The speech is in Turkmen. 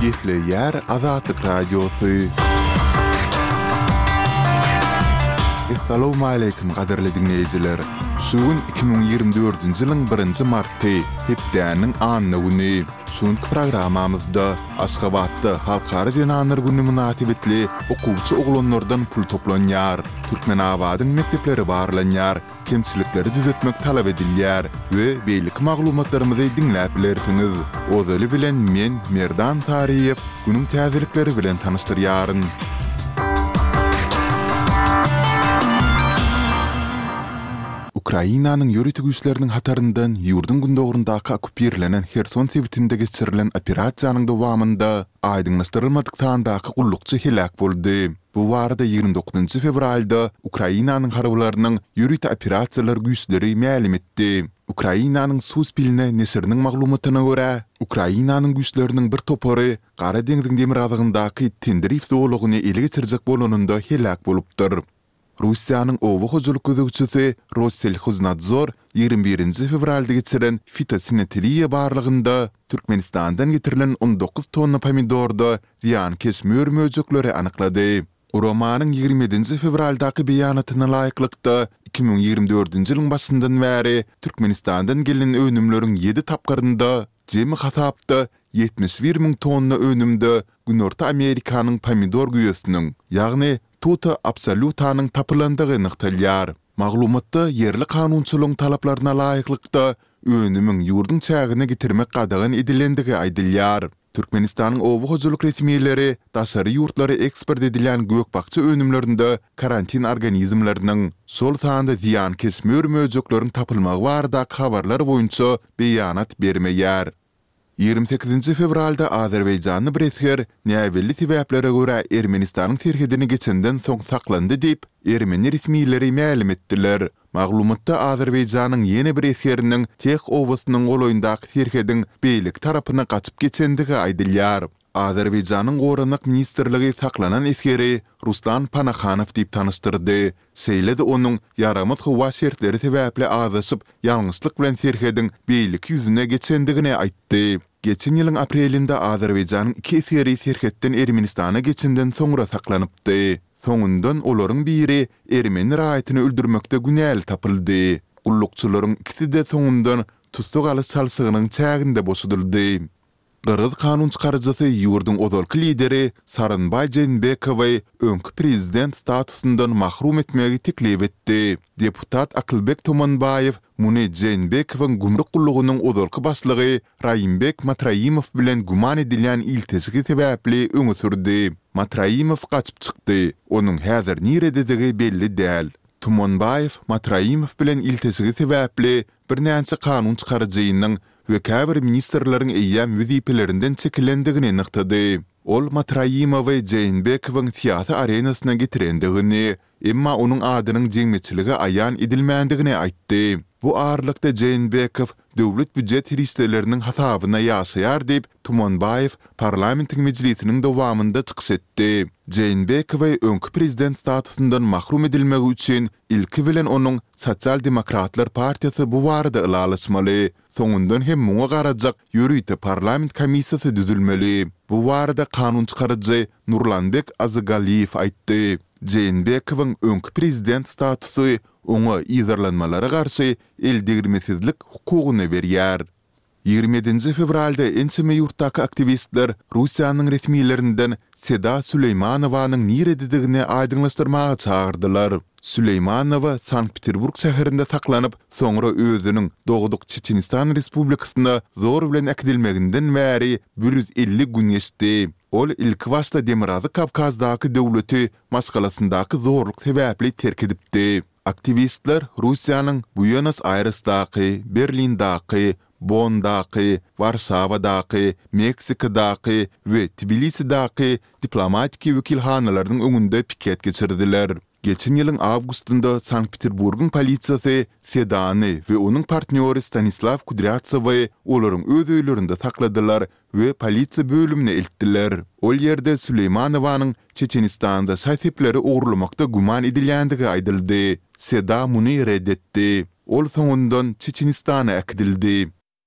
Gepleýär Azatlyk Radiosy. Essalawmaleýkim gadyrly diňleýjiler! Şu gün iki müň ýigrimi dördünji ýylyň birinji marty, hepdäniň anna güni. Şu günki programmamyzda Aşgabatda Halkara zenanlar güni mynasybetli okuwçy oglanlardan pul toplanýar, Türkmenabadyň mekdepleri barlanýar, Kemçilikleri düzetmek talap edilýär we beýleki maglumatlarymyzy diňläp bilersiňiz. Ozaly bilen men, Merdan Saryýew, günüň täzelikleri bilen tanyşdyrýaryn. Ukrainanyň ýörite güýçleriniň hataryndan ýurduň gündogaryndaky okkupirlenen Herson sebitinde geçirilen operasiýanyň dowamynda aýdyňlaşdyrylmadyk sandaky gullukçy heläk boldy. Bu barada ýigrimi dokuzynjy fewralda Ukrainanyň harbylarynyň ýörite operasiýalar güýçleri mälim etdi. Ukrainanyň Suspilne neşiriniň maglumatyna görä, Ukrainanyň güýçleriniň bir topary Gara deňziň demirgazygyndaky Tendrif zolagyny ele geçirjek bolanynda heläk bolupdyr. Russiýanyň oba hojalyk gözegçisi Rosselhoznadzor ýigrimi birinji fewralda geçiren fitosanitariýa barlagynda Türkmenistandan getirilen on dokuz tonna pomidorda zyýankeş mör-möjekleri anyklady. Guramanyň ýigrimi ýedinji fewraldaky beýanatyna laýyklykda, iki müň ýigrimi dördünji ýylyň başyndan bäri Türkmenistandan gelnen önümleriň ýedi tapgyrynda, jemi hasapda ýetmiş bir müň tonna önümde Günorta Amerikanyň pomidor güýesiniň, ýagny Tuta absoluta-nyň tapylandygy nygtalýar. Maglumatda ýerli kanunçylygyň talaplaryna laýyklykda, önümiň ýurduň çägine getirmek gadagan edilendigi aýdylýar. Türkmenistanyň oba hojalyk resmileri daşary ýurtlara eksport edilýän gök-bakja önümlerinde karantin organizmleriniň, şol sanda zyýankeş mör-möjekleriň tapylmagy baradaky habarlar boýunça beýanat bermeýär. Ýigrimi sekizinji fewralda azerbaýjanly bir esger näbelli sebäplere görä Ermenistanyň serhedini geçenden soň saklandy diýip, ermeni resmileri mälim etdiler. Maglumatda Azerbaýjanyň ýene bir esgeriniň Teh obasynyň golaýyndaky serhediň beýleki tarapyna gaçyp geçendigi aýdylýar. Azerbaýjanyň Goranmak ministrligi saklanan esgeri Ruslan Panahanow diýip tanyşdyrdy, şeýle-de onuň ýaramaz howa şertleri sebäpli azaşyp, ýalňyşlyk bilen serhediň beýleki ýüzüne geçendigini aýtdy. Geçen ýylyň aprelinde Azerbaýjanyň iki esgeri serhetden Ermenistana geçenden soňra saklanypdy. Soňundan olaryň biri ermeni raýatyny öldürmekde günäli tapyldy. Gullukçylaryň ikisi-de soňundan tussag alyş çalşygynyň çäginde boşadyldy. Gyrgyz kanunçykaryjysy ýurduň ozalky lideri Sooronbaý Jeenbekowy öňki prezident statusyndan mahrum etmegi teklip etdi. Deputat Akylbek Tomanbaýew muny Jeenbekowyň gümrük gullugynyň ozalky başlygy Raýimbek Matraimow bilen güman edilýän iltejgi sebäpli öňe sürdi. Matraimow gaçyp çykdy. Onuň häzir nirededigi belli däl. Tumanbaýew Matraimow bilen iltejgi sebäpli birnäçe kanun çykaryjynyň we käbir ministrleriň eýýäm wezipelerinden çekilendigini nygtady. Ol Matraimowy Jeýnbekowyň syýasy arenasyna getirendigini, emma onuň adynyň jemgyýetçilige aýan edilmändigini aýtdy. Bu aralykda Jeenbekow döwlet býujet serişdeleriniň hasabyna ýaşaýar diýip, Tumanbaýew parlamentiň mejlisiniň dowamynda çykyş etdi. Jeenbekowy öňki prezident statusyndan mahrum edilmegi üçin ilki bilen onuň Sosial demokratlar partiýasy bu barada ylalaşmaly, soňundan hem muňa garajak ýörite parlament komissiýasy düzülmeli. Bu barada kanun çykaryjy Nurlanbek Azygalýew aýtdy. Jeenbekowyň öňki prezident statusy oňa yzarlanmalara garşy eldegirmesizlik hukugyny berýär. Ýigrimi ýedinji fewralda ençeme ýurtdaky aktiwistler Russiýanyň resmilerinden Seda Süleýmanowanyň nirededigini aýdyňlaşdyrmaga çagyrdylar. Süleýmanowa Sankt-Peterburg şäherinde saklanyp, Soňra özüniň dogduk Çeçenistan Respublikasyna zor bilen äkidilmeginden bäri bir ýüz elli gün geçdi. Ol ilkibaşda Demirgazyk Kawkazdaky döwleti maşgalasyndaky zorluk sebäpli terk edipdi. Aktiwistler Russiýanyň Buenos-Aýresdaky, Berlindaky, Bonndaky, Warşawadaky, Meksikadaky we Tbilisidaky diplomatiki wekilhanalarynyň öňünde piket geçirdiler. Geçen ýylyň awgustynda Sankt-Peterburgyň polisiýasy Sedany we onuň partnýory Stanislaw Kudrýatsowy olaryň öz öýlerinde sakladylar we polisiýa bölümine eltdiler. Ol ýerde Süleýmanowanyň Çeçenistanda şaý-sepleri ogurlamakda güman edilýändigi aýdyldy. Seda muny ret etdi. Ol soňundan Çeçenistana äkidildi.